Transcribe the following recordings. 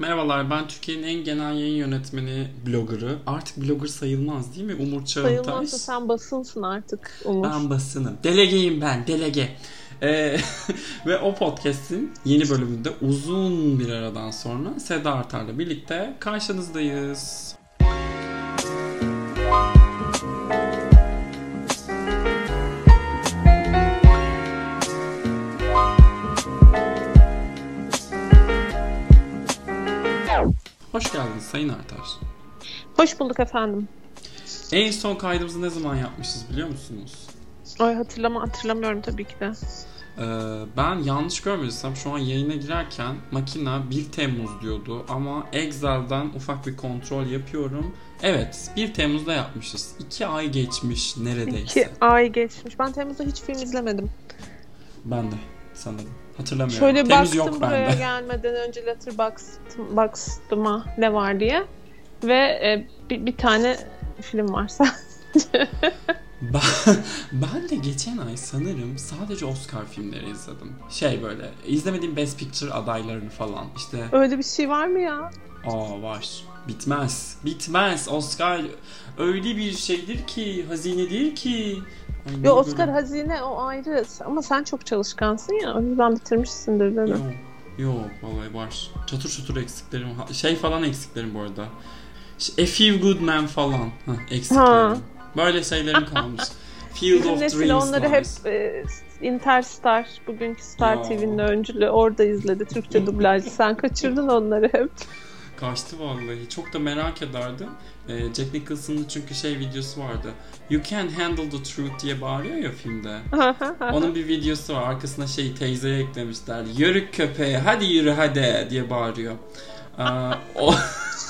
Merhabalar ben Türkiye'nin en genel yayın yönetmeni bloggerı. Artık blogger sayılmaz değil mi? Umur Çağıntaş. Sayılmazsa sen basınsın artık Umur. Ben basınım. Delegeyim ben delege. Ee, ve o podcast'in yeni bölümünde uzun bir aradan sonra Seda Artar'la birlikte karşınızdayız. Hoş geldiniz Sayın Artar. Hoş bulduk efendim. En son kaydımızı ne zaman yapmışız biliyor musunuz? Ay hatırlama hatırlamıyorum tabii ki de. Ee, ben yanlış görmediysem şu an yayına girerken makina 1 Temmuz diyordu ama Excel'den ufak bir kontrol yapıyorum. Evet 1 Temmuz'da yapmışız. 2 ay geçmiş neredeyse. 2 ay geçmiş. Ben Temmuz'da hiç film izlemedim. Ben de sanırım. Hatırlamıyorum. Şöyle Temmuz baktım yok buraya bende. gelmeden önce Letterboxd'ıma ne var diye. Ve e, bir, bir tane film varsa. Ben, ben de geçen ay sanırım sadece Oscar filmleri izledim. Şey böyle izlemediğim Best Picture adaylarını falan işte Öyle bir şey var mı ya? aa var bitmez bitmez Oscar öyle bir şeydir ki hazinedir ki Ne Yo Oscar böyle- hazine o ayrı. Ama sen çok çalışkansın ya. O yüzden bitirmişsindir değil mi? Yok yok vallahi var çatır çutur eksiklerim şey falan eksiklerim bu arada A Few Good Men falan Heh, eksiklerim Ha. böyle şeylerim kalmış Field Bizim of nesil Dreams onları var. hep e, Interstar, bugünkü Star Ya. TV'nin öncülü orada izledi. Türkçe dublajlı. Sen kaçırdın onları hep. Kaçtı vallahi. Çok da merak ederdim. Ee, Jack Nicholson'ın çünkü şey videosu vardı. You can handle the truth diye bağırıyor ya filmde. Onun bir videosu var. Arkasına şey teyzeye eklemişler. Yürü köpeğe hadi yürü hadi diye bağırıyor. Ee, o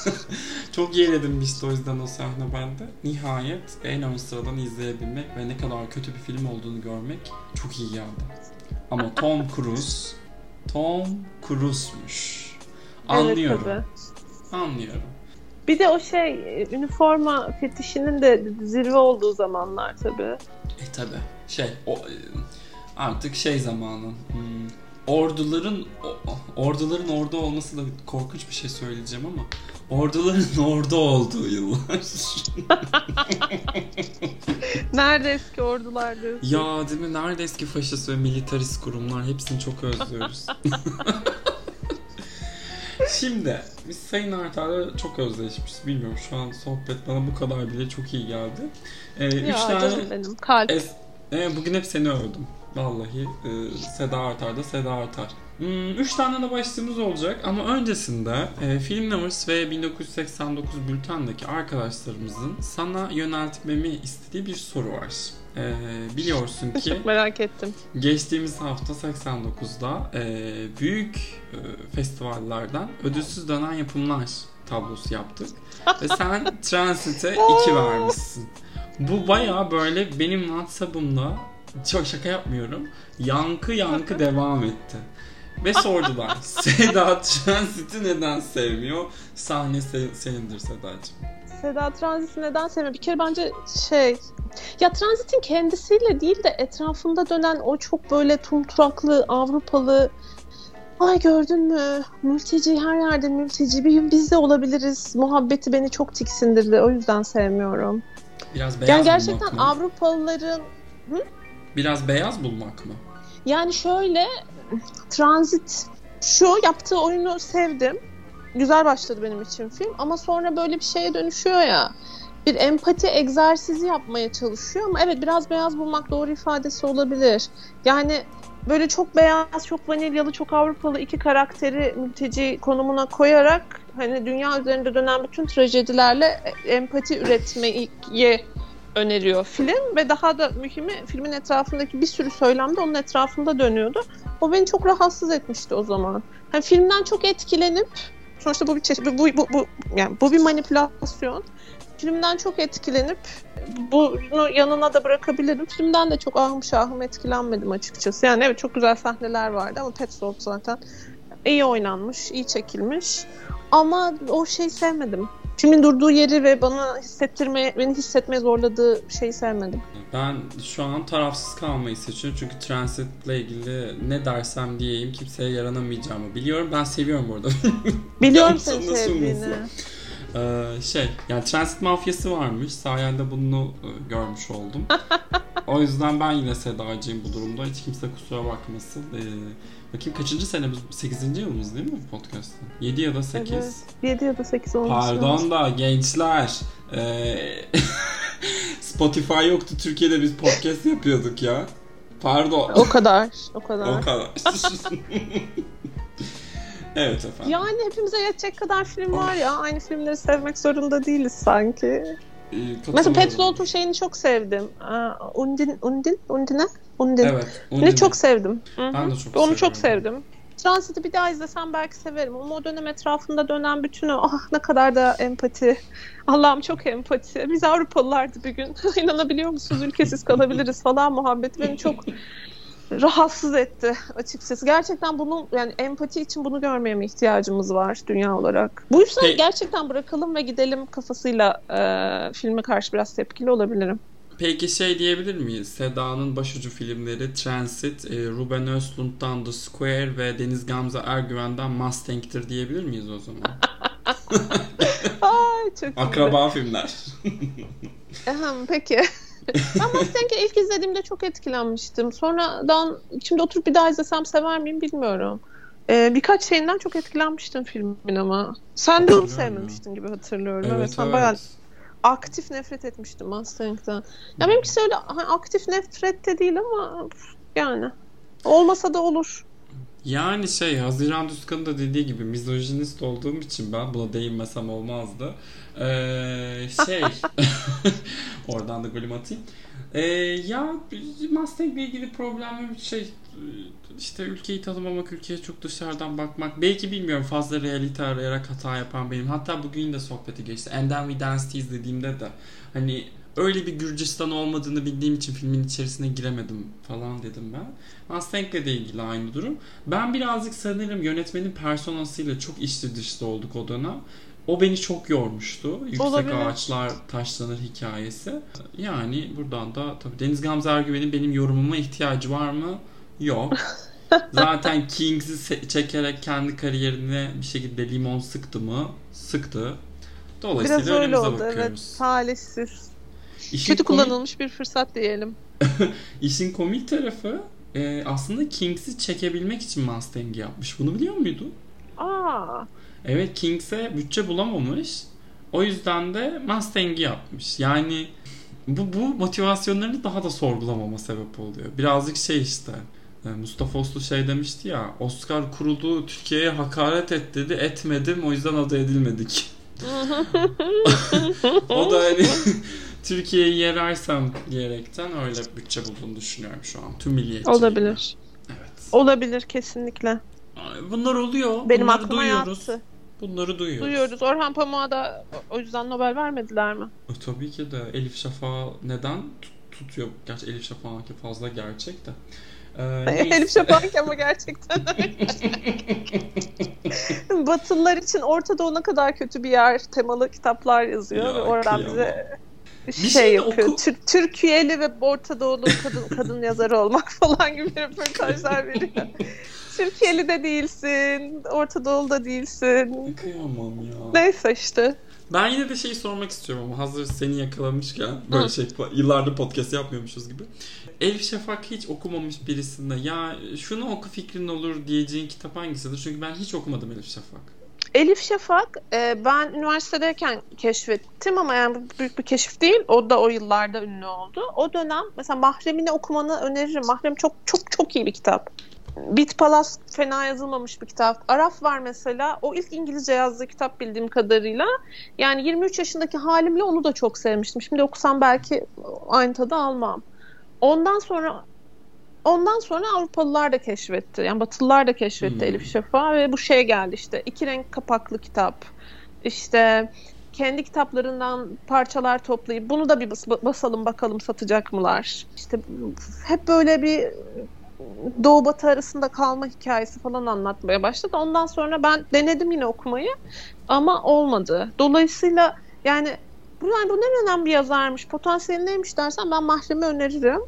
çok yer edinmişti o yüzden o sahne bende. Nihayet en ön sıradan izleyebilmek ve ne kadar kötü bir film olduğunu görmek çok iyi geldi. Ama Tom Cruise Tom Cruise'muş. Anlıyorum. Evet, tabii. Anlıyorum. Bir de o şey e, üniforma fetişinin de zirve olduğu zamanlar tabii. E tabi. Şey o, e, artık şey zamanı. hmm, orduların orduların orada olması da korkunç bir şey söyleyeceğim ama orduların orada olduğu yıllar. Nerede eski ordular diyorsun? ya değil mi? Nerede eski faşist ve militarist kurumlar? Hepsini çok özlüyoruz. Şimdi biz Sayın Artar'la çok özleşmişiz. Bilmiyorum şu an sohbet bana bu kadar bile çok iyi geldi. Ee, üç Ya tane canım benim kalp. Es e, bugün hep seni övdüm. Vallahi e, Seda Artar da Seda Artar. Hmm, üç tane de başlığımız olacak ama öncesinde e, Film Lovers ve 1989 Bülten'deki arkadaşlarımızın sana yöneltmemi istediği bir soru var. E, biliyorsun ki Çok merak ettim. geçtiğimiz hafta 89'da e, büyük e, festivallerden ödülsüz dönen yapımlar tablosu yaptık. Ve sen Transit'e 2 vermişsin. Bu baya böyle benim WhatsApp'ımda çok şaka yapmıyorum. Yankı yankı devam etti. Ve sordular. Seda Transit'i neden sevmiyor? Sahne se- senindir Sedacığım. Seda Transit'i neden sevmiyor? Bir kere bence şey... Ya Transit'in kendisiyle değil de etrafında dönen o çok böyle tumturaklı Avrupalı Ay gördün mü? Mülteci her yerde mülteci. Bir gün biz de olabiliriz. Muhabbeti beni çok tiksindirdi. O yüzden sevmiyorum. Biraz beyaz Yani bulmak gerçekten mı? Avrupalıların Biraz beyaz bulmak mı? yani şöyle Transit şu yaptığı oyunu sevdim. Güzel başladı benim için film ama sonra böyle bir şeye dönüşüyor ya. Bir empati egzersizi yapmaya çalışıyor ama evet biraz beyaz bulmak doğru ifadesi olabilir. Yani böyle çok beyaz, çok vanilyalı, çok Avrupalı iki karakteri mülteci konumuna koyarak hani dünya üzerinde dönen bütün trajedilerle empati üretmeyi öneriyor film ve daha da mühimi filmin etrafındaki bir sürü söylem de onun etrafında dönüyordu. O beni çok rahatsız etmişti o zaman. Hani filmden çok etkilenip sonuçta bu bir çeşit bu, bu, bu yani bu bir manipülasyon. Filmden çok etkilenip bunu yanına da bırakabilirim. Filmden de çok ahım şahım etkilenmedim açıkçası. Yani evet çok güzel sahneler vardı ama Petzold zaten iyi oynanmış, iyi çekilmiş. Ama o şey sevmedim. Filmin durduğu yeri ve bana hissettirme, beni hissetmeye zorladığı şeyi sevmedim. Ben şu an tarafsız kalmayı seçiyorum çünkü Transit'le ilgili ne dersem diyeyim kimseye yaranamayacağımı biliyorum. Ben seviyorum burada. Biliyorum seni sevdiğini. Ee, şey yani transit mafyası varmış. Sayende bunu e, görmüş oldum. o yüzden ben yine Sedacıyım bu durumda. Hiç kimse kusura bakmasın. Ee, bakayım kaçıncı senemiz? 8. yılımız değil mi podcast'ın? 7 ya da 8. Evet. 7 ya da 8 olmuş. Pardon da gençler. Ee, Spotify yoktu. Türkiye'de biz podcast yapıyorduk ya. Pardon. O kadar. O kadar. o kadar. Evet efendim. Yani hepimize yetecek kadar film var ya. Aynı filmleri sevmek zorunda değiliz sanki. Ee, Mesela Petrol'un şeyini çok sevdim. Undin, Undin, Undine? Undin. Evet. Undine. çok sevdim. Hı-hı. Ben de çok Onu çok sevdim. Transit'i bir daha izlesem belki severim. Ama o dönem etrafında dönen bütün o ah ne kadar da empati. Allah'ım çok empati. Biz Avrupalılardı bir gün. İnanabiliyor musunuz? Ülkesiz kalabiliriz falan muhabbeti beni çok rahatsız etti açıkçası. Gerçekten bunu yani empati için bunu görmeye mi ihtiyacımız var dünya olarak? Bu yüzden gerçekten bırakalım ve gidelim kafasıyla e, filme karşı biraz tepkili olabilirim. Peki şey diyebilir miyiz? Seda'nın başucu filmleri Transit, e, Ruben Östlund'dan The Square ve Deniz Gamze Ergüven'den Mustang'tir diyebilir miyiz o zaman? Ay çok Akraba filmler. peki ben Mustang'i ilk izlediğimde çok etkilenmiştim. Sonradan şimdi oturup bir daha izlesem sever miyim bilmiyorum. Ee, birkaç şeyinden çok etkilenmiştim filmin ama. Sen de onu sevmemiştin gibi hatırlıyorum. Evet, evet sen evet. bayağı aktif nefret etmiştim Mustang'dan. Ya benimkisi öyle hani aktif nefret de değil ama yani olmasa da olur. Yani şey Haziran Düzkan'ın da dediği gibi mizojinist olduğum için ben buna değinmesem olmazdı. Ee, şey oradan da golüm atayım. Ee, ya Mustang ile ilgili problemim şey işte ülkeyi tanımamak, ülkeye çok dışarıdan bakmak. Belki bilmiyorum fazla realite arayarak hata yapan benim. Hatta bugün de sohbeti geçti. And Then We Danced izlediğimde de hani öyle bir Gürcistan olmadığını bildiğim için filmin içerisine giremedim falan dedim ben. Mustang'le de ilgili aynı durum. Ben birazcık sanırım yönetmenin personasıyla çok içli dışlı olduk o dönem. O beni çok yormuştu. Yüksek Olabilir. ağaçlar taşlanır hikayesi. Yani buradan da tabii Deniz Gamze Ergüven'in benim yorumuma ihtiyacı var mı? Yok. Zaten Kings'i çekerek kendi kariyerine bir şekilde limon sıktı mı? Sıktı. Dolayısıyla Biraz öyle oldu bakıyoruz. evet. Talihsiz. İşin Kötü komik... kullanılmış bir fırsat diyelim. İşin komik tarafı e, aslında Kings'i çekebilmek için Mustang'i yapmış. Bunu biliyor muydun? Aa. Evet Kings'e bütçe bulamamış. O yüzden de Mustang'i yapmış. Yani bu, bu motivasyonlarını daha da sorgulamama sebep oluyor. Birazcık şey işte Mustafa Oslu şey demişti ya Oscar kurulu Türkiye'ye hakaret et dedi etmedim o yüzden adı edilmedik. o da hani Türkiye'yi yerersem diyerekten öyle bütçe bulduğunu düşünüyorum şu an. Tüm milliyetçiliğine. Olabilir. Evet. Olabilir kesinlikle. Bunlar oluyor. Benim Bunları aklıma duyuyoruz. yattı. Bunları duyuyoruz. Duyuyoruz. Orhan Pamuk'a da o yüzden Nobel vermediler mi? E, tabii ki de. Elif Şafak neden tutuyor? Gerçi Elif Şafak'ınki fazla gerçek de. Ee, Elif Şafak ama gerçekten Batılılar için Orta Doğu ne kadar kötü bir yer temalı kitaplar yazıyor ya, ve oradan bize şey, şey yapıyor. Oku... Tür- Türkiye'li ve Orta Doğulu kadın kadın yazarı olmak falan gibi röportajlar veriyor. Türkiye'li de değilsin, Orta Doğulu da değilsin. Kıyamam ya. Neyse işte. Ben yine de şey sormak istiyorum ama hazır seni yakalamışken böyle Hı. şey yıllardır podcast yapmıyormuşuz gibi. Elif Şafak hiç okumamış birisinde ya şunu oku fikrin olur diyeceğin kitap hangisidir? Çünkü ben hiç okumadım Elif Şafak. Elif Şafak e, ben üniversitedeyken keşfettim ama yani büyük bir keşif değil. O da o yıllarda ünlü oldu. O dönem mesela Mahremini okumanı öneririm. Mahrem çok çok çok iyi bir kitap. Bit Palas fena yazılmamış bir kitap. Araf var mesela. O ilk İngilizce yazdığı kitap bildiğim kadarıyla. Yani 23 yaşındaki halimle onu da çok sevmiştim. Şimdi okusam belki aynı tadı almam. Ondan sonra ondan sonra Avrupalılar da keşfetti. Yani Batılılar da keşfetti hmm. Elif Şafak ve bu şey geldi işte. iki renk kapaklı kitap. İşte kendi kitaplarından parçalar toplayıp bunu da bir basalım bakalım satacak mılar. İşte hep böyle bir Doğu Batı arasında kalma hikayesi falan anlatmaya başladı. Ondan sonra ben denedim yine okumayı ama olmadı. Dolayısıyla yani bu, yani bu ne önemli bir yazarmış, potansiyeli neymiş dersen ben Mahrem'i öneririm.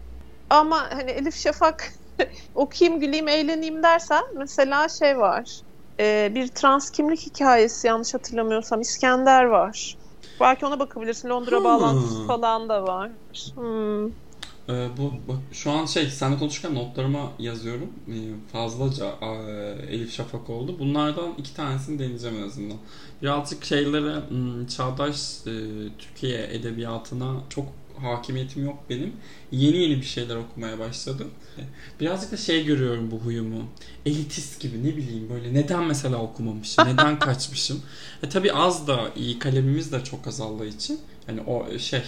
Ama hani Elif Şafak okuyayım, güleyim, eğleneyim dersen mesela şey var. E, bir trans kimlik hikayesi yanlış hatırlamıyorsam İskender var. Belki ona bakabilirsin. Londra hmm. bağlantısı falan da var. Hmm. Ee, bu, bu şu an şey seninle konuşurken notlarıma yazıyorum. Ee, fazlaca e, Elif Şafak oldu. Bunlardan iki tanesini deneyeceğim en azından. Birazcık şeylere hmm, çağdaş e, Türkiye edebiyatına çok hakimiyetim yok benim. Yeni yeni bir şeyler okumaya başladım. Birazcık da şey görüyorum bu huyumu. Elitist gibi ne bileyim böyle neden mesela okumamışım, neden kaçmışım. E tabi az da iyi kalemimiz de çok azaldığı için. Hani o şey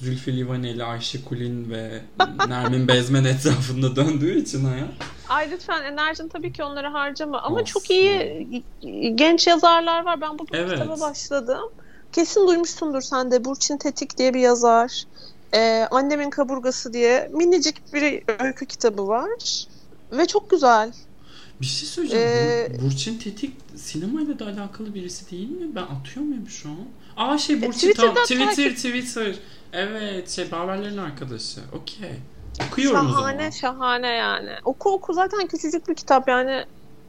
Zülfü Livaneli, Ayşe Kulin ve Nermin Bezmen etrafında döndüğü için hayat. Ay lütfen enerjin tabii ki onları harcama. Ama Olsun. çok iyi genç yazarlar var. Ben bu evet. kitaba başladım. Kesin duymuşsundur sen de. Burçin Tetik diye bir yazar. Ee, Annemin Kaburgası diye minicik bir öykü kitabı var. Ve çok güzel. Bir şey söyleyeceğim. Ee, Burçin Tetik sinemayla da alakalı birisi değil mi? Ben atıyor muyum şu an? Aa şey e, Burçin e, tam Twitter. Twitter. Evet şey Baverlerin arkadaşı. Okey. Okuyorum şahane. Şahane yani. Oku oku zaten küçücük bir kitap yani.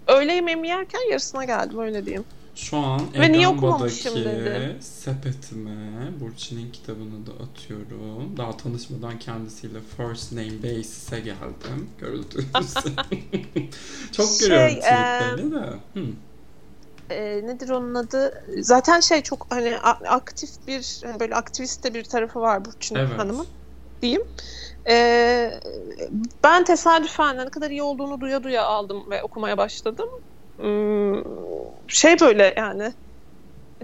Öğle yemeğimi yerken yarısına geldim öyle diyeyim. Şu an Ve niye okumamışım sepetime Burçin'in kitabını da atıyorum. Daha tanışmadan kendisiyle First Name Basis'e geldim. Gördüğünüz Çok şey, görüyorum tweetlerini de. Hmm e, nedir onun adı? Zaten şey çok hani aktif bir hani böyle aktivist de bir tarafı var Burçin evet. Hanım'ın diyeyim. E, ben tesadüfen ne kadar iyi olduğunu duya duya aldım ve okumaya başladım. Hmm, şey böyle yani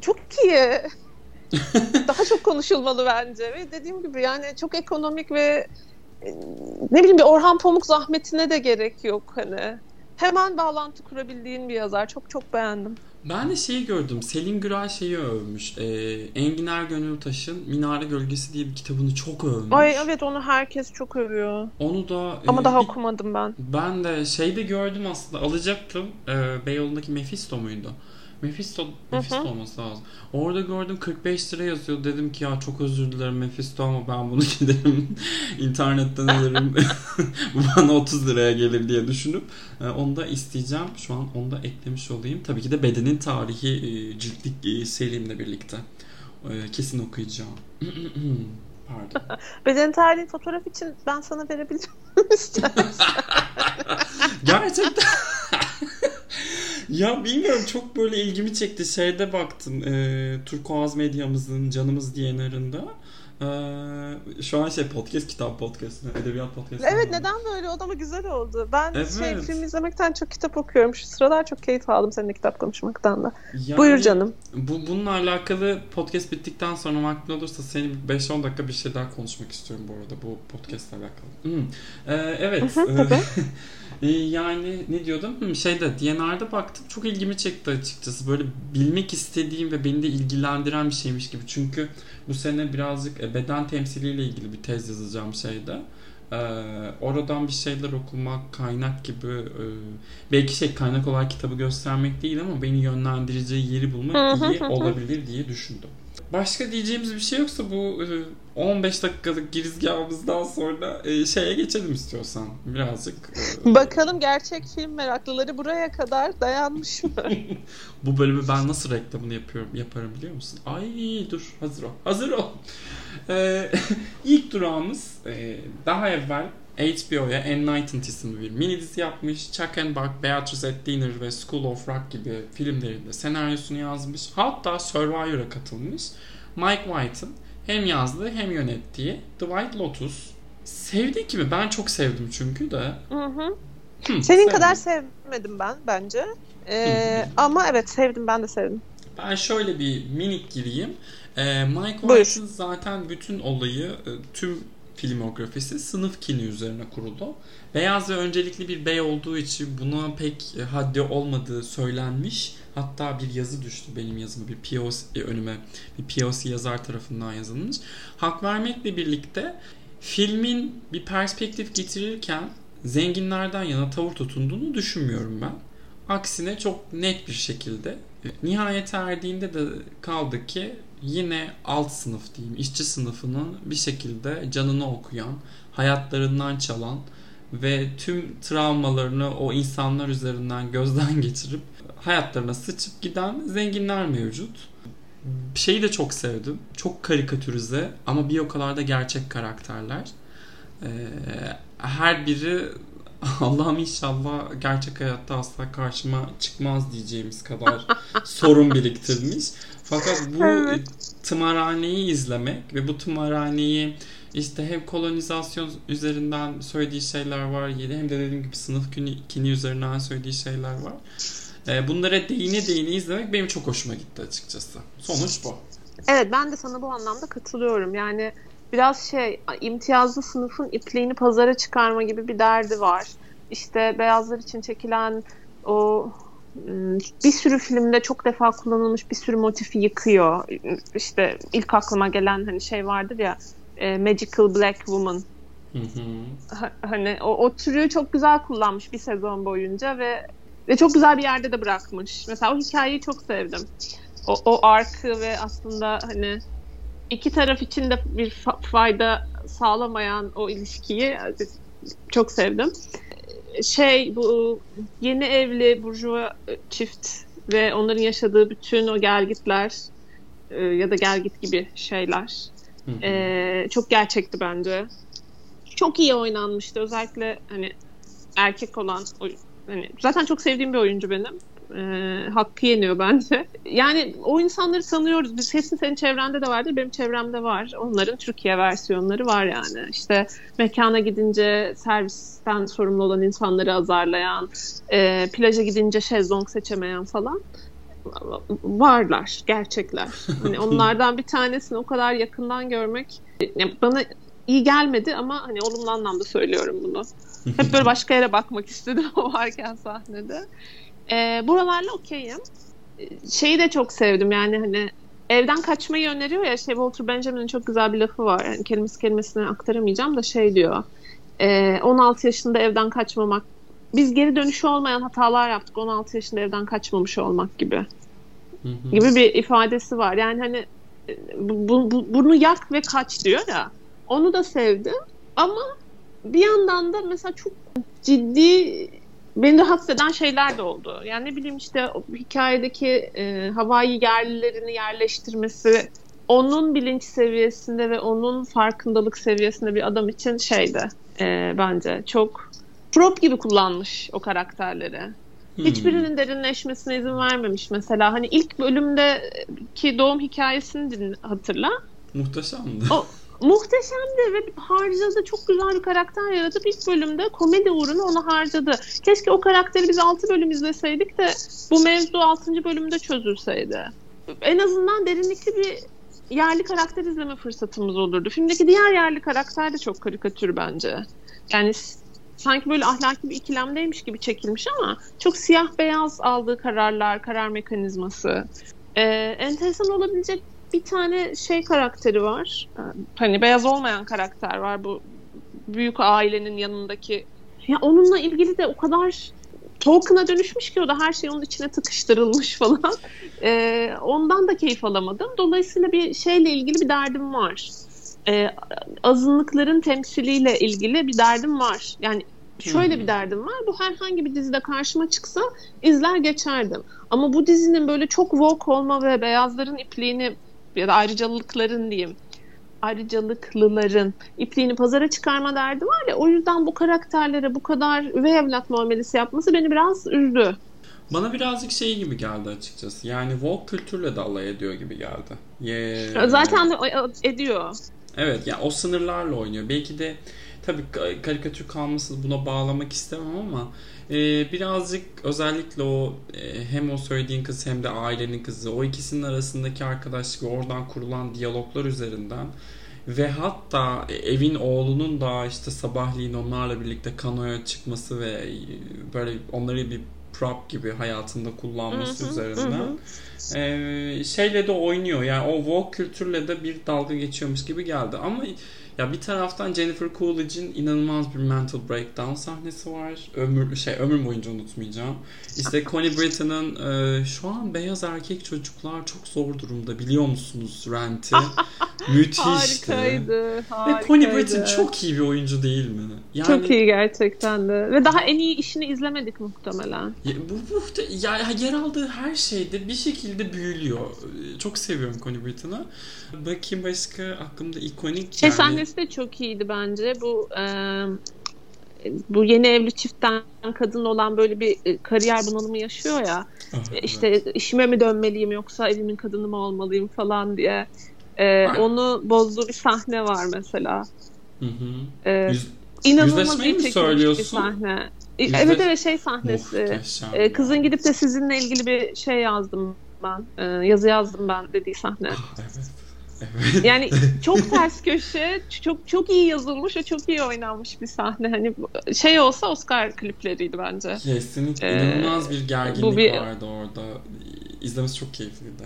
çok iyi. Daha çok konuşulmalı bence ve dediğim gibi yani çok ekonomik ve ne bileyim bir Orhan Pamuk zahmetine de gerek yok hani. Hemen bağlantı kurabildiğin bir yazar. Çok çok beğendim. Ben de şeyi gördüm. Selin Güray şeyi övmüş. E, Engin Ergönültaş'ın Minare Gölgesi diye bir kitabını çok övmüş. Ay evet onu herkes çok övüyor. Onu da... Ama e, daha bir, okumadım ben. Ben de şeyde gördüm aslında. Alacaktım. E, Beyoğlu'ndaki Mephisto muydu? Mephisto, Mephisto Hı-hı. olması lazım. Orada gördüm 45 lira yazıyor. Dedim ki ya çok özür dilerim Mephisto ama ben bunu giderim internetten alırım. Bu bana 30 liraya gelir diye düşünüp e, onu da isteyeceğim. Şu an onu da eklemiş olayım. Tabii ki de Bedenin Tarihi e, ciltlik e, serimle birlikte. Kesin okuyacağım. Pardon. Beden tarihi fotoğraf için ben sana verebilirim istersen. Gerçekten. Ya bilmiyorum çok böyle ilgimi çekti. Şeyde baktım. E, Turkuaz medyamızın canımız diyenarında. Ee, şu an şey podcast kitap podcastı, edebiyat podcastı. Evet neden böyle o da mı güzel oldu. Ben evet. şey film izlemekten çok kitap okuyorum. Şu sıralar çok keyif aldım seninle kitap konuşmaktan da. Yani, Buyur canım. Bu bununla alakalı podcast bittikten sonra vaktin olursa seni 5-10 dakika bir şey daha konuşmak istiyorum bu arada bu podcastla alakalı. Hmm. Ee, evet. Hı hı, tabii. Ee, yani ne diyordum? Hmm, şeyde DNR'da baktım çok ilgimi çekti açıkçası. Böyle bilmek istediğim ve beni de ilgilendiren bir şeymiş gibi. Çünkü bu sene birazcık e, beden temsiliyle ilgili bir tez yazacağım şeyde. Ee, oradan bir şeyler okumak, kaynak gibi e, belki şey kaynak olarak kitabı göstermek değil ama beni yönlendireceği yeri bulmak iyi olabilir diye düşündüm. Başka diyeceğimiz bir şey yoksa bu 15 e, dakikalık girizgahımızdan sonra e, şeye geçelim istiyorsan birazcık. E, Bakalım gerçek film meraklıları buraya kadar dayanmış mı? bu bölümü ben nasıl reklamını yapıyorum yaparım biliyor musun? Ay dur hazır ol. Hazır ol. Ee, ilk durağımız daha evvel HBO'ya Enlightened isimli bir mini dizi yapmış. Chuck and Buck, Beatrice at Dinner ve School of Rock gibi filmlerinde senaryosunu yazmış. Hatta Survivor'a katılmış. Mike White'ın hem yazdığı hem yönettiği The White Lotus. Sevdi mi? Ben çok sevdim çünkü de. Hı hı. Senin sevdim. kadar sevmedim ben bence. Ee, ama evet sevdim ben de sevdim. Ben şöyle bir minik gireyim. Ee, Mike White'ın zaten bütün olayı e, tüm filmografisi sınıf kini üzerine kuruldu. Beyaz ve öncelikli bir bey olduğu için buna pek haddi olmadığı söylenmiş. Hatta bir yazı düştü benim yazımı bir POC e, önüme bir POC yazar tarafından yazılmış. Hak vermekle birlikte filmin bir perspektif getirirken zenginlerden yana tavır tutunduğunu düşünmüyorum ben. Aksine çok net bir şekilde nihayet erdiğinde de kaldı ki yine alt sınıf diyeyim işçi sınıfının bir şekilde canını okuyan, hayatlarından çalan ve tüm travmalarını o insanlar üzerinden gözden geçirip hayatlarına sıçıp giden zenginler mevcut. Şeyi de çok sevdim. Çok karikatürize ama bir o kadar da gerçek karakterler. Ee, her biri Allah'ım inşallah gerçek hayatta asla karşıma çıkmaz diyeceğimiz kadar sorun biriktirmiş. Fakat bu evet. tımarhaneyi izlemek ve bu tımarhaneyi işte hem kolonizasyon üzerinden söylediği şeyler var hem de dediğim gibi sınıf kini üzerinden söylediği şeyler var. Ee, bunlara değine değine izlemek benim çok hoşuma gitti açıkçası. Sonuç bu. Evet ben de sana bu anlamda katılıyorum. Yani biraz şey imtiyazlı sınıfın ipliğini pazara çıkarma gibi bir derdi var. İşte beyazlar için çekilen o bir sürü filmde çok defa kullanılmış bir sürü motifi yıkıyor. İşte ilk aklıma gelen hani şey vardır ya e, Magical Black Woman. hani o, o türü çok güzel kullanmış bir sezon boyunca ve ve çok güzel bir yerde de bırakmış. Mesela o hikayeyi çok sevdim. O, o arkı ve aslında hani iki taraf için de bir fayda sağlamayan o ilişkiyi çok sevdim. Şey bu yeni evli burjuva çift ve onların yaşadığı bütün o gelgitler e, ya da gelgit gibi şeyler e, çok gerçekti bence. Çok iyi oynanmıştı özellikle hani erkek olan hani zaten çok sevdiğim bir oyuncu benim e, hakkı yeniyor bence. Yani o insanları tanıyoruz. Biz kesin senin çevrende de vardır. Benim çevremde var. Onların Türkiye versiyonları var yani. İşte mekana gidince servisten sorumlu olan insanları azarlayan, e, plaja gidince şezlong seçemeyen falan varlar, gerçekler. Hani onlardan bir tanesini o kadar yakından görmek yani bana iyi gelmedi ama hani olumlu anlamda söylüyorum bunu. Hep böyle başka yere bakmak istedim o varken sahnede. E, buralarla okeyim. Şeyi de çok sevdim yani hani evden kaçmayı öneriyor ya şey Walter Benjamin'in çok güzel bir lafı var. Yani kelimesi kelimesine aktaramayacağım da şey diyor. E, 16 yaşında evden kaçmamak biz geri dönüşü olmayan hatalar yaptık. 16 yaşında evden kaçmamış olmak gibi. Gibi bir ifadesi var. Yani hani bu, bu, bunu yak ve kaç diyor ya. Onu da sevdim. Ama bir yandan da mesela çok ciddi beni rahatsız eden şeyler de oldu. Yani ne bileyim işte hikayedeki e, havai yerlilerini yerleştirmesi onun bilinç seviyesinde ve onun farkındalık seviyesinde bir adam için şeydi e, bence çok prop gibi kullanmış o karakterleri. Hmm. Hiçbirinin derinleşmesine izin vermemiş mesela. Hani ilk bölümdeki doğum hikayesini hatırla. Muhteşemdi. O, muhteşemdi ve harcadı. Çok güzel bir karakter yaratıp ilk bölümde komedi uğruna onu harcadı. Keşke o karakteri biz 6 bölüm izleseydik de bu mevzu 6. bölümde çözülseydi. En azından derinlikli bir yerli karakter izleme fırsatımız olurdu. Filmdeki diğer yerli karakter de çok karikatür bence. Yani sanki böyle ahlaki bir ikilemdeymiş gibi çekilmiş ama çok siyah beyaz aldığı kararlar, karar mekanizması. Ee, enteresan olabilecek bir tane şey karakteri var. Ee, hani beyaz olmayan karakter var bu büyük ailenin yanındaki. Ya onunla ilgili de o kadar Tolkien'a dönüşmüş ki o da her şey onun içine tıkıştırılmış falan. Ee, ondan da keyif alamadım. Dolayısıyla bir şeyle ilgili bir derdim var. Ee, azınlıkların temsiliyle ilgili bir derdim var. Yani şöyle bir derdim var. Bu herhangi bir dizide karşıma çıksa izler geçerdim. Ama bu dizinin böyle çok woke olma ve beyazların ipliğini ya da ayrıcalıkların diyeyim ayrıcalıklıların ipliğini pazara çıkarma derdi var ya o yüzden bu karakterlere bu kadar üvey evlat muamelesi yapması beni biraz üzdü. Bana birazcık şey gibi geldi açıkçası. Yani woke kültürle de alay ediyor gibi geldi. Yeah. Zaten de ediyor. Evet yani o sınırlarla oynuyor. Belki de tabii karikatür kalması buna bağlamak istemem ama e, birazcık özellikle o e, hem o söylediğin kız hem de ailenin kızı o ikisinin arasındaki arkadaşlık ve oradan kurulan diyaloglar üzerinden ve hatta evin oğlunun da işte sabahleyin onlarla birlikte kanoya çıkması ve e, böyle onları bir prop gibi hayatında kullanması hı hı, üzerinden hı. E, şeyle de oynuyor yani o woke kültürle de bir dalga geçiyormuş gibi geldi ama Ya bir taraftan Jennifer Coolidge'in inanılmaz bir mental breakdown sahnesi var. Ömür şey ömür boyunca unutmayacağım. İşte Connie Britton'ın e, şu an beyaz erkek çocuklar çok zor durumda biliyor musunuz Rent'i? Müthişti. Harikaydı, harikaydı. Ve Connie Britton çok iyi bir oyuncu değil mi? Yani, çok iyi gerçekten de. Ve daha en iyi işini izlemedik muhtemelen. Ya, bu, bu ya, yer aldığı her şeyde bir şekilde büyülüyor. Çok seviyorum Connie Britton'ı. Bakayım başka aklımda ikonik şey yani... de çok iyiydi bence. Bu e, bu yeni evli çiftten kadın olan böyle bir e, kariyer bunalımı yaşıyor ya. Ah, işte evet. işime mi dönmeliyim yoksa evimin kadını mı olmalıyım falan diye. E, onu bozduğu bir sahne var mesela. Hı hı. E, Yüz, inanılmaz iyi çekilmiş bir sahne. Yüzde... Evet evet şey sahnesi. E, kızın gidip de sizinle ilgili bir şey yazdım ben. E, yazı yazdım ben dediği sahne. Ah, evet. Yani çok ters köşe, çok çok iyi yazılmış ve çok iyi oynanmış bir sahne. Hani şey olsa Oscar klipleriydi bence. Kesinlikle ee, inanılmaz bir gerginlik bir... vardı orada. İzlemesi çok keyifliydi.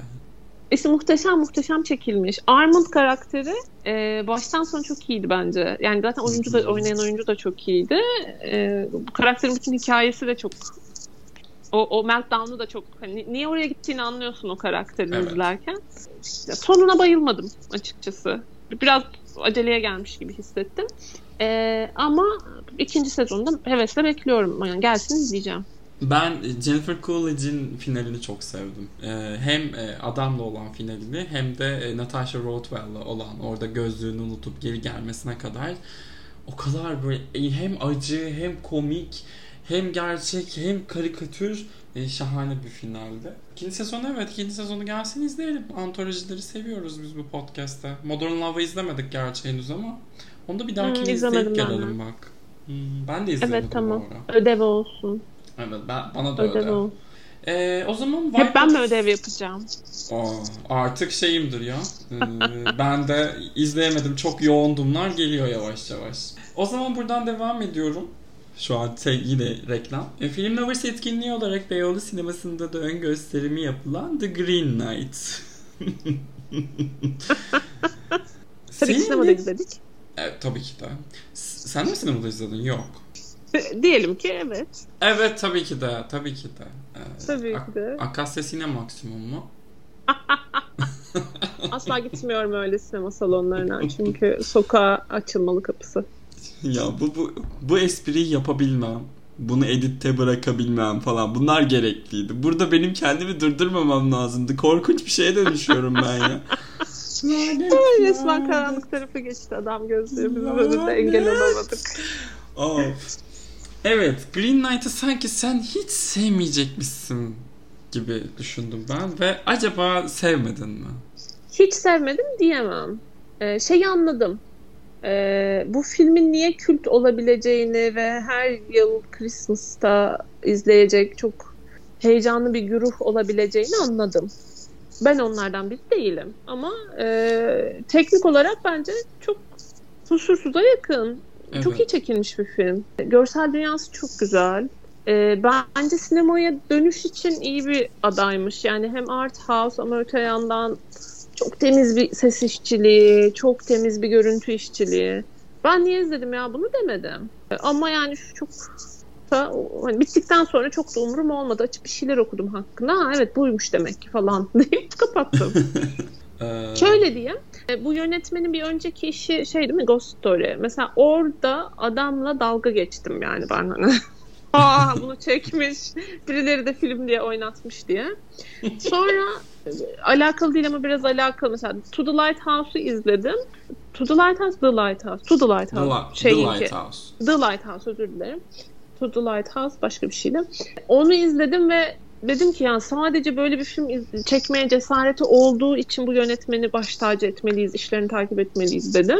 İşte muhteşem muhteşem çekilmiş. Armand karakteri e, baştan sona çok iyiydi bence. Yani zaten oyuncu da oynayan oyuncu da çok iyiydi. E, bu karakterin bütün hikayesi de çok o, o meltdown'u da çok hani niye oraya gittiğini anlıyorsun o karakterini evet. izlerken. İşte sonuna bayılmadım açıkçası. Biraz aceleye gelmiş gibi hissettim. Ee, ama ikinci sezonda hevesle bekliyorum. Yani gelsin izleyeceğim. Ben Jennifer Coolidge'in finalini çok sevdim. Ee, hem e, adamla olan finalini hem de e, Natasha Rothwell'la olan orada gözlüğünü unutup geri gelmesine kadar o kadar böyle e, hem acı hem komik hem gerçek hem karikatür e, şahane bir finaldi. İkinci sezonu evet ikinci sezonu gelsin izleyelim. Antolojileri seviyoruz biz bu podcast'te. Modern Love'ı izlemedik gerçi henüz ama onu da bir dahaki hmm, izleyip gelelim bak. Hmm, ben de izlemedim Evet tamam. Ödev olsun. Evet ben, bana da ödev. ödev. Ee, o zaman White Hep ben mi ödev yapacağım? Aa, artık şeyimdir ya. Ee, ben de izleyemedim. Çok yoğundumlar geliyor yavaş yavaş. O zaman buradan devam ediyorum. Şu an şey, yine reklam. E, Film Lovers etkinliği olarak Beyoğlu sinemasında da ön gösterimi yapılan The Green Knight. tabii ki sinemada izledik. Evet tabii ki de. Sen mi sinemada izledin? Yok. Diyelim ki evet. Evet tabii ki de. Tabii ki de. Ee, tabii ki de. Akasya Sinema maksimum mu? Asla gitmiyorum öyle sinema salonlarına çünkü sokağa açılmalı kapısı. ya bu, bu, bu espriyi yapabilmem. Bunu editte bırakabilmem falan. Bunlar gerekliydi. Burada benim kendimi durdurmamam lazımdı. Korkunç bir şeye dönüşüyorum ben ya. Resmen karanlık tarafı geçti adam gözlerimizin önünde engel olamadık. Of. Evet Green Knight'ı sanki sen hiç sevmeyecekmişsin gibi düşündüm ben ve acaba sevmedin mi? Hiç sevmedim diyemem. Ee, şeyi anladım e, bu filmin niye kült olabileceğini ve her yıl Christmas'ta izleyecek çok heyecanlı bir güruh olabileceğini anladım. Ben onlardan biri değilim ama e, teknik olarak bence çok kusursuza yakın. Evet. Çok iyi çekilmiş bir film. Görsel dünyası çok güzel. E, bence sinemaya dönüş için iyi bir adaymış. Yani hem art house ama öte yandan çok temiz bir ses işçiliği, çok temiz bir görüntü işçiliği. Ben niye izledim ya bunu demedim. Ama yani şu çok da hani bittikten sonra çok da umurum olmadı. Açıp bir şeyler okudum hakkında. Ha, evet buymuş demek ki falan deyip kapattım. Ee, Şöyle diyeyim. E, bu yönetmenin bir önceki işi şey değil mi Ghost Story. Mesela orada adamla dalga geçtim yani ben hani. Aa bunu çekmiş. Birileri de film diye oynatmış diye. Sonra alakalı değil ama biraz alakalı. Mesela To the Lighthouse'u izledim. To the Lighthouse, The Lighthouse. To the Lighthouse. The, şey the Lighthouse. The Lighthouse özür dilerim. To the Lighthouse başka bir şeydi. Onu izledim ve dedim ki yani sadece böyle bir film iz- çekmeye cesareti olduğu için bu yönetmeni baş tacı etmeliyiz, işlerini takip etmeliyiz dedim.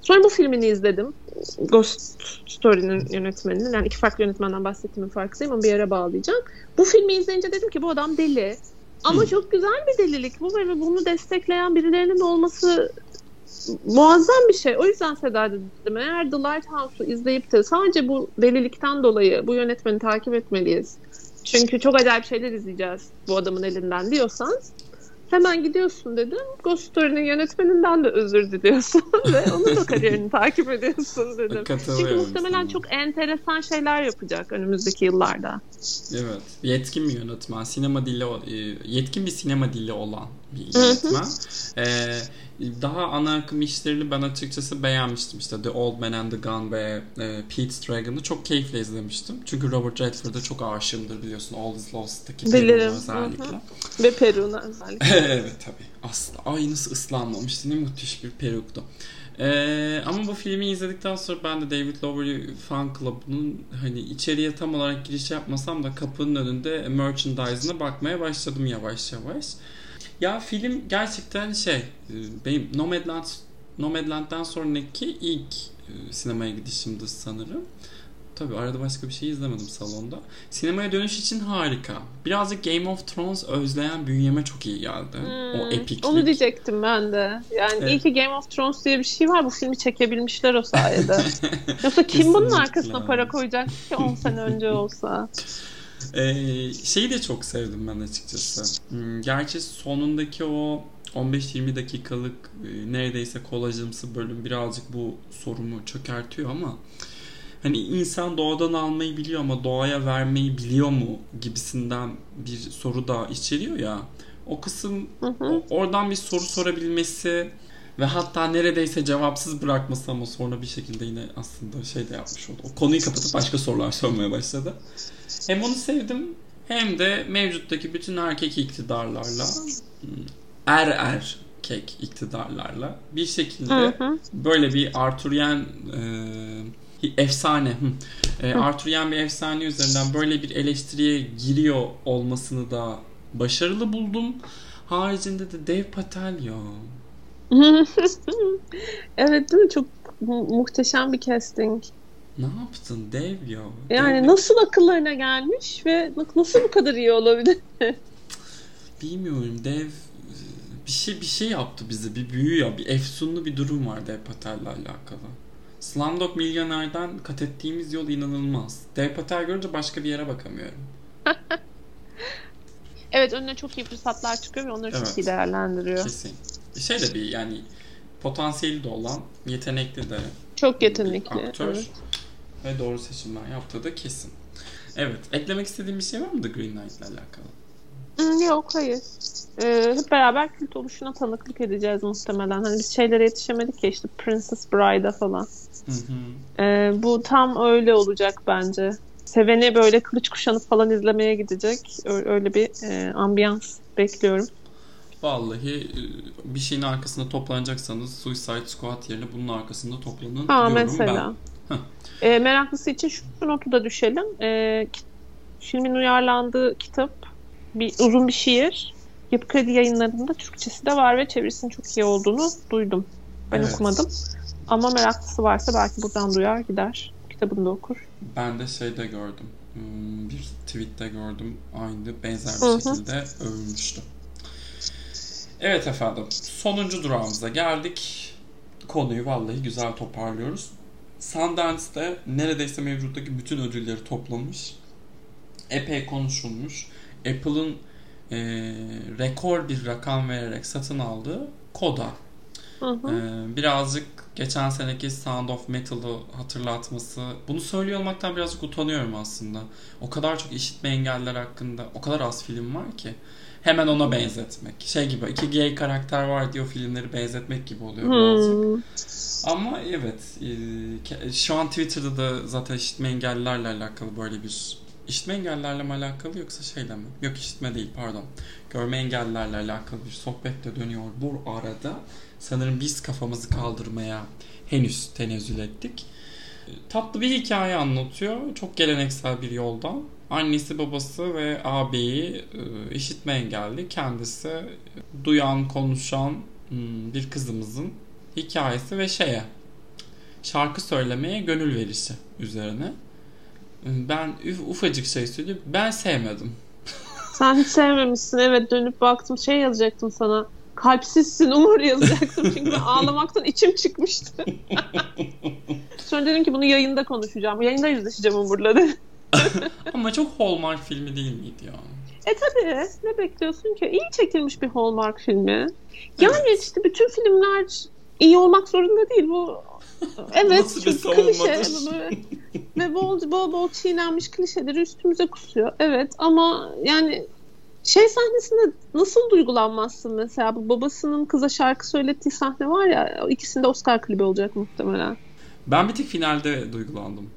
Sonra bu filmini izledim. Ghost Story'nin yönetmeninin. Yani iki farklı yönetmenden bahsettiğimin farkındayım ama bir yere bağlayacağım. Bu filmi izleyince dedim ki bu adam deli. Ama çok güzel bir delilik bu ve bunu destekleyen birilerinin olması muazzam bir şey. O yüzden Seda dedim. Eğer The Lighthouse'u izleyip de sadece bu delilikten dolayı bu yönetmeni takip etmeliyiz. Çünkü çok acayip şeyler izleyeceğiz bu adamın elinden diyorsan Hemen gidiyorsun dedim. Ghost Story'nin yönetmeninden de özür diliyorsun ve onun da kariyerini takip ediyorsun dedim. Çünkü muhtemelen çok enteresan şeyler yapacak önümüzdeki yıllarda. Evet. Yetkin bir yönetmen. Sinema dili e, yetkin bir sinema dili olan bir yönetmen. ee, daha ana akım işlerini ben açıkçası beğenmiştim. İşte The Old Man and the Gun ve e, Pete's Dragon'ı çok keyifle izlemiştim. Çünkü Robert Redford'a çok aşığımdır biliyorsun. All is Lost'taki Bilirim. özellikle. Hı hı. Ve Peru'na özellikle. evet tabii. Aslında aynısı ıslanmamıştı. Ne müthiş bir peruktu. Ee, ama bu filmi izledikten sonra ben de David Lowery Fan Club'ının hani içeriye tam olarak giriş yapmasam da kapının önünde merchandise'ına bakmaya başladım yavaş yavaş. Ya film gerçekten şey e, benim Nomadland Nomadland'dan sonraki ilk e, sinemaya gidişimdi sanırım. Tabii arada başka bir şey izlemedim salonda. Sinemaya dönüş için harika. Birazcık Game of Thrones özleyen bünyeme çok iyi geldi. Hmm, o epiklik. Onu diyecektim ben de. Yani evet. iyi ki Game of Thrones diye bir şey var. Bu filmi çekebilmişler o sayede. Yoksa kim bunun arkasına para koyacak ki 10 sene önce olsa? Ee, şeyi de çok sevdim ben açıkçası. Hmm, gerçi sonundaki o 15-20 dakikalık e, neredeyse kolajımsı bölüm birazcık bu sorumu çökertiyor ama hani insan doğadan almayı biliyor ama doğaya vermeyi biliyor mu gibisinden bir soru da içeriyor ya. O kısım hı hı. oradan bir soru sorabilmesi ve hatta neredeyse cevapsız bırakması ama sonra bir şekilde yine aslında şey de yapmış oldu. O konuyu kapatıp başka sorular sormaya başladı. Hem onu sevdim hem de mevcuttaki bütün erkek iktidarlarla er er kek iktidarlarla bir şekilde hı hı. böyle bir Arthurian e, efsane e, Arthurian bir efsane üzerinden böyle bir eleştiriye giriyor olmasını da başarılı buldum. Haricinde de Dev Patel ya. evet değil mi? Çok mu- muhteşem bir casting. Ne yaptın dev ya? Yani dev nasıl akıllarına gelmiş ve nasıl bu kadar iyi olabilir? Bilmiyorum dev bir şey bir şey yaptı bize bir büyü ya bir efsunlu bir durum var Dev Patel'le alakalı. Slumdog Milyoner'den kat ettiğimiz yol inanılmaz. Dev Patel görünce başka bir yere bakamıyorum. evet önüne çok iyi fırsatlar çıkıyor ve onları evet. çok iyi değerlendiriyor. Kesin. Şey de bir yani potansiyeli de olan, yetenekli de çok yetenekli aktör evet. Ve doğru seçimler yaptığı da kesin. Evet, eklemek istediğim bir şey var mı The Green Knight ile alakalı? Hmm, yok, hayır. Ee, hep beraber kült oluşuna tanıklık edeceğiz muhtemelen. Hani biz şeylere yetişemedik ya işte Princess Bride'a falan. Hı hı. Ee, bu tam öyle olacak bence. Seveni böyle kılıç kuşanıp falan izlemeye gidecek. Öyle bir e, ambiyans bekliyorum. Vallahi e, bir şeyin arkasında toplanacaksanız Suicide Squad yerine bunun arkasında toplanın ha, diyorum mesela. ben. E, meraklısı için şu notu da düşelim. E, filmin uyarlandığı kitap bir uzun bir şiir. Yapı Kredi yayınlarında Türkçesi de var ve çevirisinin çok iyi olduğunu duydum. Ben evet. okumadım. Ama meraklısı varsa belki buradan duyar gider. Kitabını da okur. Ben de şeyde gördüm. Hmm, bir tweette gördüm. Aynı benzer bir Hı-hı. şekilde övülmüştü. Evet efendim. Sonuncu durağımıza geldik. Konuyu vallahi güzel toparlıyoruz. Sundance'de neredeyse mevcuttaki bütün ödülleri toplamış. Epey konuşulmuş. Apple'ın e, rekor bir rakam vererek satın aldığı Koda. Hı hı. E, birazcık geçen seneki Sound of Metal'ı hatırlatması. Bunu söylüyor olmaktan birazcık utanıyorum aslında. O kadar çok işitme engeller hakkında o kadar az film var ki hemen ona benzetmek. Şey gibi iki gay karakter var diye o filmleri benzetmek gibi oluyor hmm. birazcık. Ama evet e, şu an Twitter'da da zaten işitme engellilerle alakalı böyle bir işitme engellilerle mi alakalı yoksa şeyle mi? Yok işitme değil pardon. Görme engellilerle alakalı bir sohbet de dönüyor bu arada. Sanırım biz kafamızı kaldırmaya henüz tenezzül ettik. E, tatlı bir hikaye anlatıyor. Çok geleneksel bir yoldan annesi babası ve ağabeyi e, işitme engelli. Kendisi duyan, konuşan hmm, bir kızımızın hikayesi ve şeye şarkı söylemeye gönül verişi üzerine. Ben ufacık şey söyleyeyim. Ben sevmedim. Sen hiç sevmemişsin. Evet dönüp baktım şey yazacaktım sana. Kalpsizsin Umur yazacaktım. Çünkü ağlamaktan içim çıkmıştı. Sonra dedim ki bunu yayında konuşacağım. Yayında yüzleşeceğim Umur'la dedim. Ama çok Hallmark filmi değil miydi ya? E tabii ne bekliyorsun ki? İyi çekilmiş bir Hallmark filmi. Yani evet. işte bütün filmler iyi olmak zorunda değil. Bu evet çok klişe ve bol, bol bol çiğnenmiş klişeleri üstümüze kusuyor. Evet ama yani şey sahnesinde nasıl duygulanmazsın mesela bu babasının kıza şarkı söylettiği sahne var ya ikisinde Oscar klibi olacak muhtemelen. Ben bir tek finalde duygulandım.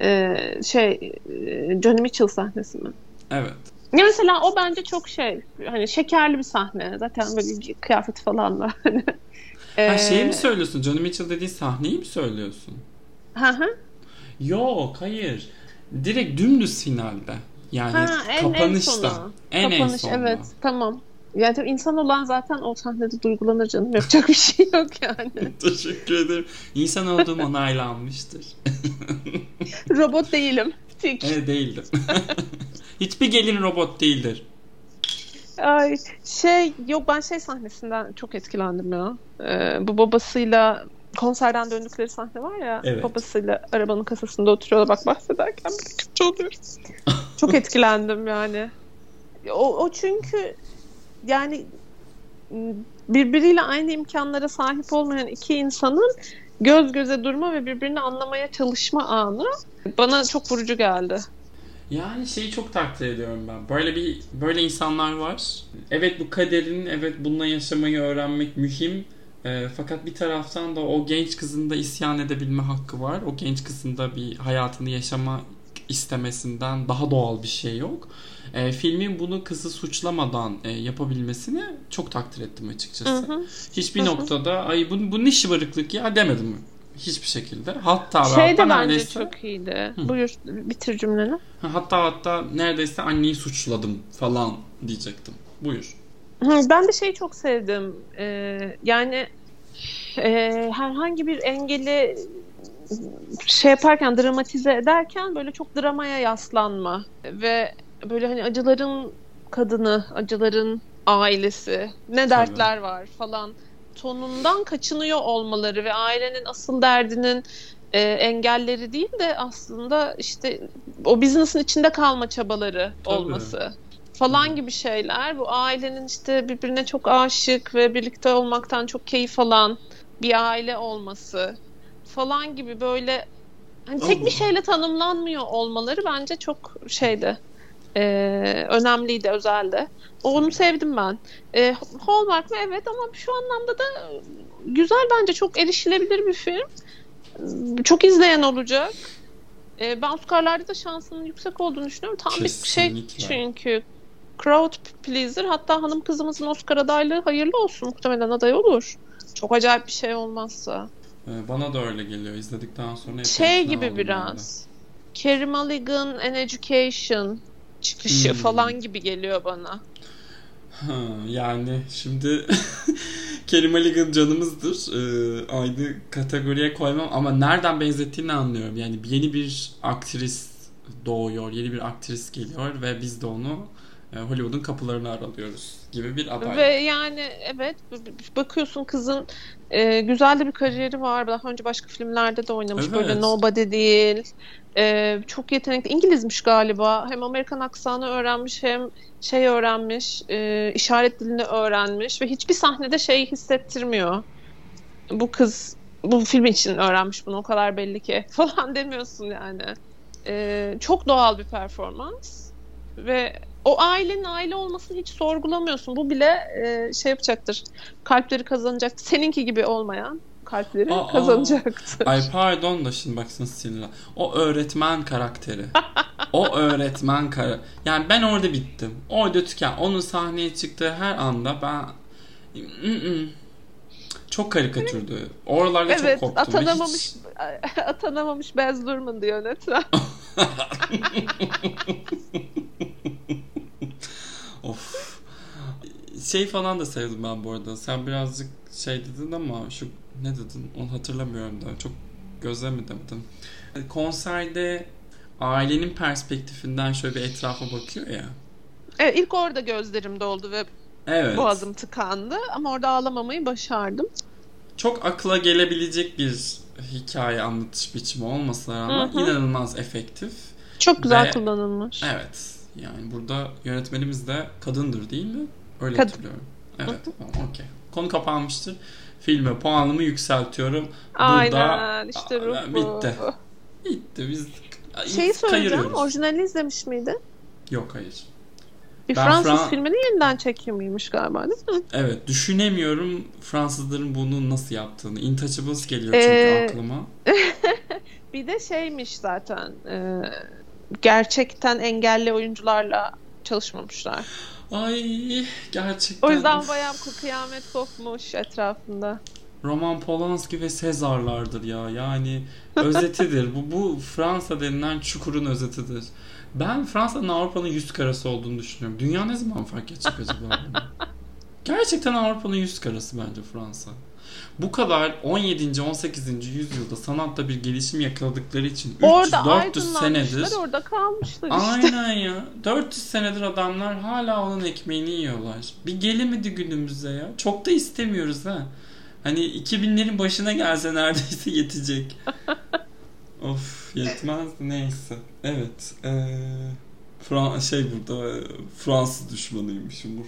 Ee, şey e, Johnny Mitchell sahnesi mi? Evet. Ya mesela o bence çok şey hani şekerli bir sahne. Zaten böyle bir kıyafeti falan var. ee, ha, şeyi mi söylüyorsun? Johnny Mitchell dediğin sahneyi mi söylüyorsun? Hı hı. Yok hayır. Direkt dümdüz finalde. Yani ha, en, kapanışta. En, en, Kapanış, en sonda. Evet tamam. Yani tabii insan olan zaten o sahnede duygulanır canım. Yapacak bir şey yok yani. Teşekkür ederim. İnsan olduğum onaylanmıştır. Robot değilim. Tik. Evet değildim. Hiçbir gelin robot değildir. Ay şey yok ben şey sahnesinden çok etkilendim ya. Ee, bu babasıyla konserden döndükleri sahne var ya. Evet. Babasıyla arabanın kasasında oturuyorlar bak bahsederken bir kötü oluyor. çok etkilendim yani. O, o çünkü yani birbiriyle aynı imkanlara sahip olmayan iki insanın göz göze durma ve birbirini anlamaya çalışma anı bana çok vurucu geldi. Yani şeyi çok takdir ediyorum ben. Böyle bir böyle insanlar var. Evet bu kaderin, evet bununla yaşamayı öğrenmek mühim. E, fakat bir taraftan da o genç kızın da isyan edebilme hakkı var. O genç kızın da bir hayatını yaşama istemesinden daha doğal bir şey yok. E, filmin bunu kızı suçlamadan e, yapabilmesini çok takdir ettim açıkçası. Hı hı. Hiçbir hı hı. noktada ay bu, bu ne şımarıklık ya demedim hiçbir şekilde. Hatta şey hatta de bence neredeyse... çok iyiydi. Hı. Buyur bitir cümleni. Hatta hatta neredeyse anneyi suçladım falan diyecektim. Buyur. Ben de şeyi çok sevdim. Ee, yani e, herhangi bir engeli şey yaparken dramatize ederken böyle çok dramaya yaslanma ve böyle hani acıların kadını, acıların ailesi, ne dertler var falan tonundan kaçınıyor olmaları ve ailenin asıl derdinin e, engelleri değil de aslında işte o business'ın içinde kalma çabaları Tabii. olması falan gibi şeyler. Bu ailenin işte birbirine çok aşık ve birlikte olmaktan çok keyif alan bir aile olması falan gibi böyle hani tek bir şeyle tanımlanmıyor olmaları bence çok şeydi. E, önemliydi, özeldi. Onu sevdim ben. E, Hallmark mı? Evet ama şu anlamda da güzel bence çok erişilebilir bir film. Çok izleyen olacak. E, ben Oscar'larda da şansının yüksek olduğunu düşünüyorum. Tam Kesinlikle. bir şey çünkü crowd pleaser hatta hanım kızımızın Oscar adaylığı hayırlı olsun muhtemelen aday olur. Çok acayip bir şey olmazsa. Bana da öyle geliyor izledikten sonra. Şey gibi biraz. Carey Mulligan An Education çıkışı hmm. falan gibi geliyor bana. Ha, yani şimdi Carey Mulligan canımızdır. Ee, aynı kategoriye koymam ama nereden benzettiğini anlıyorum. Yani yeni bir aktris doğuyor, yeni bir aktris geliyor ve biz de onu Hollywood'un kapılarını aralıyoruz gibi bir aday. Ve yani evet bakıyorsun kızın e, güzel de bir kariyeri var. Daha önce başka filmlerde de oynamış. Evet. Böyle Nobody değil. E, çok yetenekli. İngilizmiş galiba. Hem Amerikan aksanı öğrenmiş hem şey öğrenmiş. E, işaret dilini öğrenmiş ve hiçbir sahnede şey hissettirmiyor. Bu kız bu film için öğrenmiş bunu o kadar belli ki falan demiyorsun yani. E, çok doğal bir performans ve o ailenin aile olmasını hiç sorgulamıyorsun. Bu bile e, şey yapacaktır. Kalpleri kazanacak. Seninki gibi olmayan kalpleri aa, kazanacaktır. Ay pardon da şimdi baksın sinirlen. O öğretmen karakteri. o öğretmen kara. Yani ben orada bittim. Orada tüken. Onun sahneye çıktığı her anda ben çok karikatürdü. Oralarda evet, çok koptum. Atanamamış, hiç... atanamamış Baz Luhrmann diyor yönetmen. of. Şey falan da sevdim ben bu arada. Sen birazcık şey dedin ama şu ne dedin onu hatırlamıyorum da. Çok gözlemedim. Konserde ailenin perspektifinden şöyle bir etrafa bakıyor ya. Evet ilk orada gözlerim doldu ve evet. boğazım tıkandı ama orada ağlamamayı başardım. Çok akla gelebilecek bir hikaye anlatış biçimi olmasına rağmen Hı-hı. inanılmaz efektif. Çok güzel ve, kullanılmış. Evet Yani burada yönetmenimiz de kadındır değil mi? Öyle Kad- hatırlıyorum. Evet. Okey. Konu kapanmıştır. Filme puanımı yükseltiyorum. Aynen. Burada, işte ruh. Bitti. Bitti. Biz Şeyi söyleyeceğim. Orijinali izlemiş miydin? Yok hayır. Bir ben Fransız Fran... filmini yeniden çekimiymiş galiba değil mi? Evet. Düşünemiyorum Fransızların bunu nasıl yaptığını. Intouchables geliyor çünkü ee... aklıma. bir de şeymiş zaten. E, gerçekten engelli oyuncularla çalışmamışlar. Ay gerçekten. O yüzden bayağı kıyamet kopmuş etrafında. Roman Polanski ve Sezarlardır ya. Yani özetidir. bu, bu Fransa denilen çukurun özetidir. Ben Fransa'nın Avrupa'nın yüz karası olduğunu düşünüyorum. Dünya ne zaman fark edecek acaba? Gerçekten Avrupa'nın yüz karası bence Fransa. Bu kadar 17. 18. yüzyılda sanatta bir gelişim yakaladıkları için 300-400 senedir orada kalmışlar işte. Aynen ya. 400 senedir adamlar hala onun ekmeğini yiyorlar. Bir gelemedi günümüze ya. Çok da istemiyoruz ha. Hani 2000'lerin başına gelse neredeyse yetecek. of yetmez neyse. Evet. Ee, Fran şey burada Fransız düşmanıymışım bu.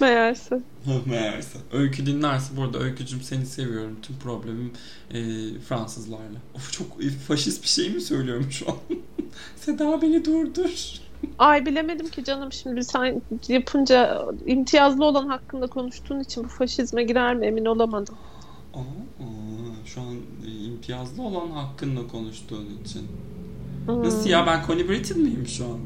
Meğerse. Meğerse. Öykü dinlerse burada Öykücüm seni seviyorum. Tüm problemim e, Fransızlarla. Of çok faşist bir şey mi söylüyorum şu an? Seda beni durdur. Ay bilemedim ki canım şimdi sen yapınca imtiyazlı olan hakkında konuştuğun için bu faşizme girer mi emin olamadım. Aa, şu an imtiyazlı olan hakkında konuştuğun için. Hmm. Nasıl ya ben Connie Britton miyim şu an?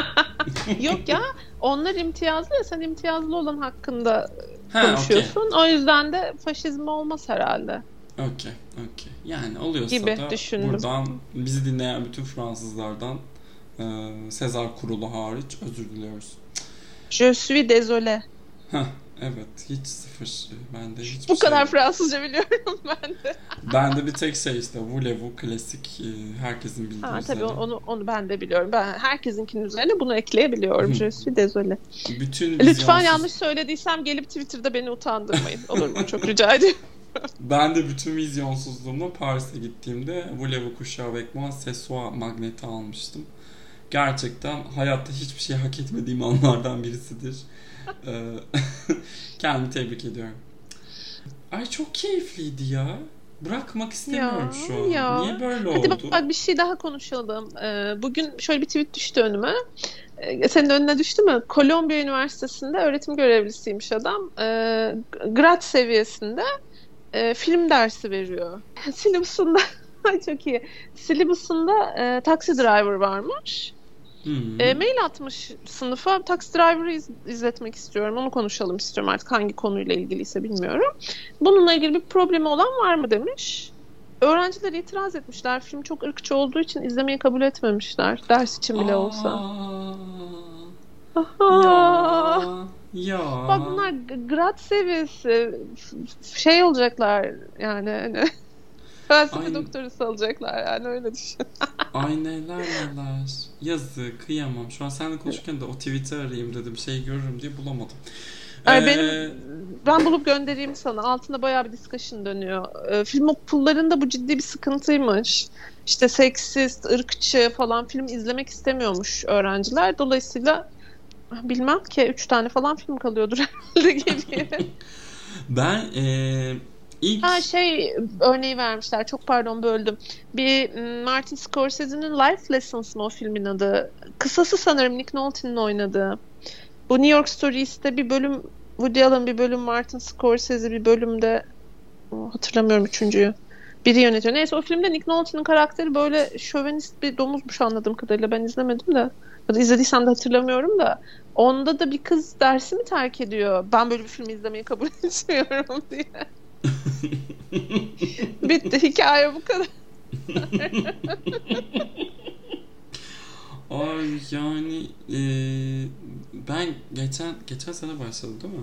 Yok ya onlar imtiyazlı ya sen imtiyazlı olan hakkında ha, konuşuyorsun. Okay. O yüzden de faşizm olmaz herhalde. Okey, okey. Yani oluyorsa Gibi da düşündüm. buradan bizi dinleyen bütün Fransızlardan e, Sezar kurulu hariç özür diliyoruz. Je suis désolé. Heh, evet hiç sıfır. Ben de hiç Bu şey kadar yok. Fransızca biliyorum ben de. ben de bir tek şey işte voulez-vous klasik e, herkesin bildiği ha, Tabii onu, onu ben de biliyorum. Ben herkesinkinin üzerine bunu ekleyebiliyorum. Je suis désolé. Bütün Lütfen vizyonsuz... yanlış söylediysem gelip Twitter'da beni utandırmayın. Olur mu? Çok rica ediyorum. ben de bütün vizyonsuzluğumla Paris'e gittiğimde voulez-vous kuşağı moi ce magneti almıştım gerçekten hayatta hiçbir şey hak etmediğim anlardan birisidir. Ee, kendimi tebrik ediyorum. Ay çok keyifliydi ya. Bırakmak istemiyorum ya, şu an. Ya. Niye böyle Hadi oldu? Hadi bak bir şey daha konuşalım. Ee, bugün şöyle bir tweet düştü önüme. Ee, senin önüne düştü mü? Kolombiya Üniversitesi'nde öğretim görevlisiymiş adam. Ee, grad seviyesinde e, film dersi veriyor. Silibusunda çok iyi. Silibusunda e, taksi driver varmış. Hmm. E, mail atmış sınıfa. Taxi Driver'ı iz, izletmek istiyorum. Onu konuşalım istiyorum artık hangi konuyla ilgiliyse bilmiyorum. Bununla ilgili bir problemi olan var mı demiş. Öğrenciler itiraz etmişler. Film çok ırkçı olduğu için izlemeyi kabul etmemişler. Ders için bile olsa. Aa, ya. Ya. Bak bunlar grad seviyesi şey olacaklar yani hani Felsefe Aynen. doktorası alacaklar yani öyle düşün. Ay neler. Yazık kıyamam. Şu an seninle konuşurken de o tweet'i arayayım dedim. Şey görürüm diye bulamadım. Ee... benim, ben bulup göndereyim sana. Altında bayağı bir discussion dönüyor. Ee, film okullarında bu ciddi bir sıkıntıymış. İşte seksist, ırkçı falan film izlemek istemiyormuş öğrenciler. Dolayısıyla bilmem ki üç tane falan film kalıyordur herhalde geriye. ben e, İlk... Ha şey örneği vermişler. Çok pardon böldüm. Bir Martin Scorsese'nin Life Lessons mı o filmin adı? Kısası sanırım Nick Nolte'nin oynadığı. Bu New York Stories'te bir bölüm Woody Allen bir bölüm Martin Scorsese bir bölümde hatırlamıyorum üçüncüyü. Biri yönetiyor. Neyse o filmde Nick Nolte'nin karakteri böyle şövenist bir domuzmuş anladığım kadarıyla. Ben izlemedim de. Ya da izlediysem de hatırlamıyorum da. Onda da bir kız dersi mi terk ediyor? Ben böyle bir film izlemeyi kabul etmiyorum diye. Bitti hikaye bu kadar. Ay yani e, ben geçen geçen sene başladım değil mi?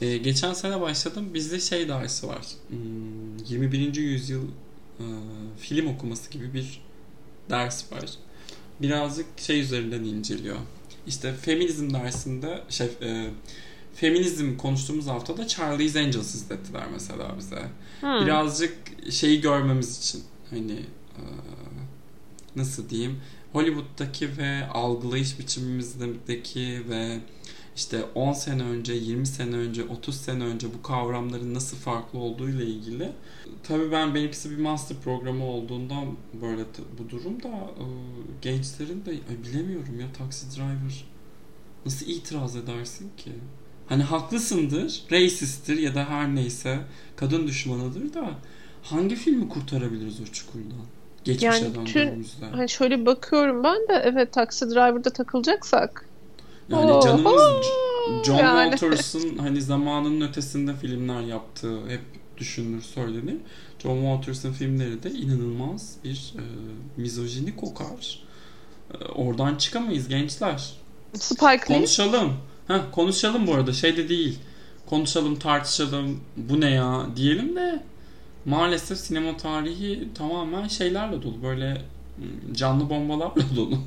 E, geçen sene başladım. Bizde şey dersi var. Hmm, 21. yüzyıl e, film okuması gibi bir ders var. Birazcık şey üzerinden inceliyor. İşte feminizm dersinde şey e, feminizm konuştuğumuz haftada Charlie's Angels izlettiler mesela bize. Hmm. Birazcık şeyi görmemiz için hani e, nasıl diyeyim Hollywood'daki ve algılayış biçimimizdeki ve işte 10 sene önce, 20 sene önce, 30 sene önce bu kavramların nasıl farklı olduğu ile ilgili. Tabii ben benimkisi bir master programı olduğundan böyle bu durum da e, gençlerin de ay bilemiyorum ya taksi driver nasıl itiraz edersin ki? Hani haklısındır, racisttir ya da her neyse kadın düşmanıdır da hangi filmi kurtarabiliriz o çukurdan? Geçmişe yani bütün, hani şöyle bakıyorum ben de evet taksi driver'da takılacaksak yani oh, canımız John yani. Walters'ın hani zamanının ötesinde filmler yaptığı hep düşünülür söylenir. John Walters'ın filmleri de inanılmaz bir e, mizojini kokar. E, oradan çıkamayız gençler. Spike Lee. Konuşalım. Heh, konuşalım bu arada. Şey de değil. Konuşalım, tartışalım. Bu ne ya diyelim de maalesef sinema tarihi tamamen şeylerle dolu. Böyle canlı bombalarla dolu.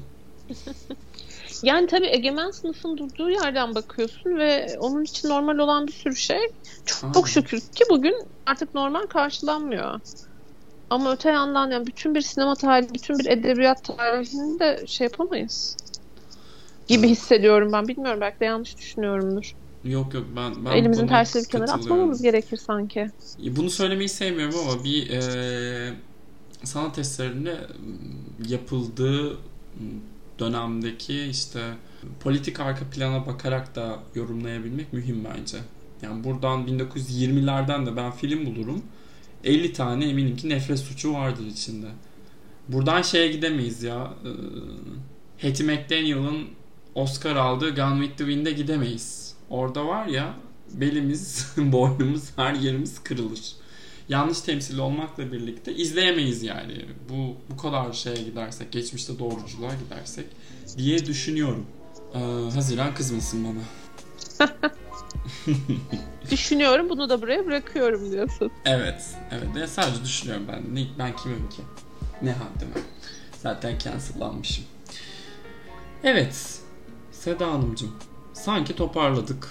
Yani tabii egemen sınıfın durduğu yerden bakıyorsun ve onun için normal olan bir sürü şey çok, çok şükür ki bugün artık normal karşılanmıyor. Ama öte yandan yani bütün bir sinema tarihi, bütün bir edebiyat tarihini de şey yapamayız. Gibi hissediyorum ben. Bilmiyorum belki de yanlış düşünüyorumdur. Yok yok ben, ben elimizin tersini bir kenara atmamamız gerekir sanki. Bunu söylemeyi sevmiyorum ama bir e, sanat eserinde yapıldığı dönemdeki işte politik arka plana bakarak da yorumlayabilmek mühim bence. Yani buradan 1920'lerden de ben film bulurum. 50 tane eminim ki nefret suçu vardır içinde. Buradan şeye gidemeyiz ya. E, Hattie McDaniel'ın Oscar aldığı Gun with the Wind'e gidemeyiz. Orada var ya belimiz, boynumuz, her yerimiz kırılır. Yanlış temsil olmakla birlikte izleyemeyiz yani. Bu bu kadar şeye gidersek, geçmişte doğruculuğa gidersek diye düşünüyorum. Ee, Haziran kızmasın bana. düşünüyorum bunu da buraya bırakıyorum diyorsun. Evet. Evet. Ya sadece düşünüyorum ben. Ne, ben kimim ki? Ne haddime. Zaten cancellanmışım. Evet. Seda Hanımcığım. Sanki toparladık.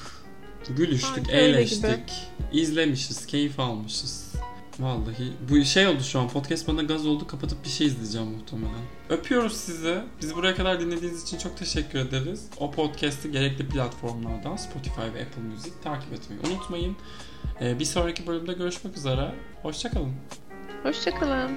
Gülüştük, Sanki eğleştik. izlemişiz, keyif almışız. Vallahi bu şey oldu şu an podcast bana gaz oldu kapatıp bir şey izleyeceğim muhtemelen. Öpüyoruz sizi. Bizi buraya kadar dinlediğiniz için çok teşekkür ederiz. O podcast'i gerekli platformlardan Spotify ve Apple Music takip etmeyi unutmayın. Ee, bir sonraki bölümde görüşmek üzere. Hoşçakalın. Hoşçakalın.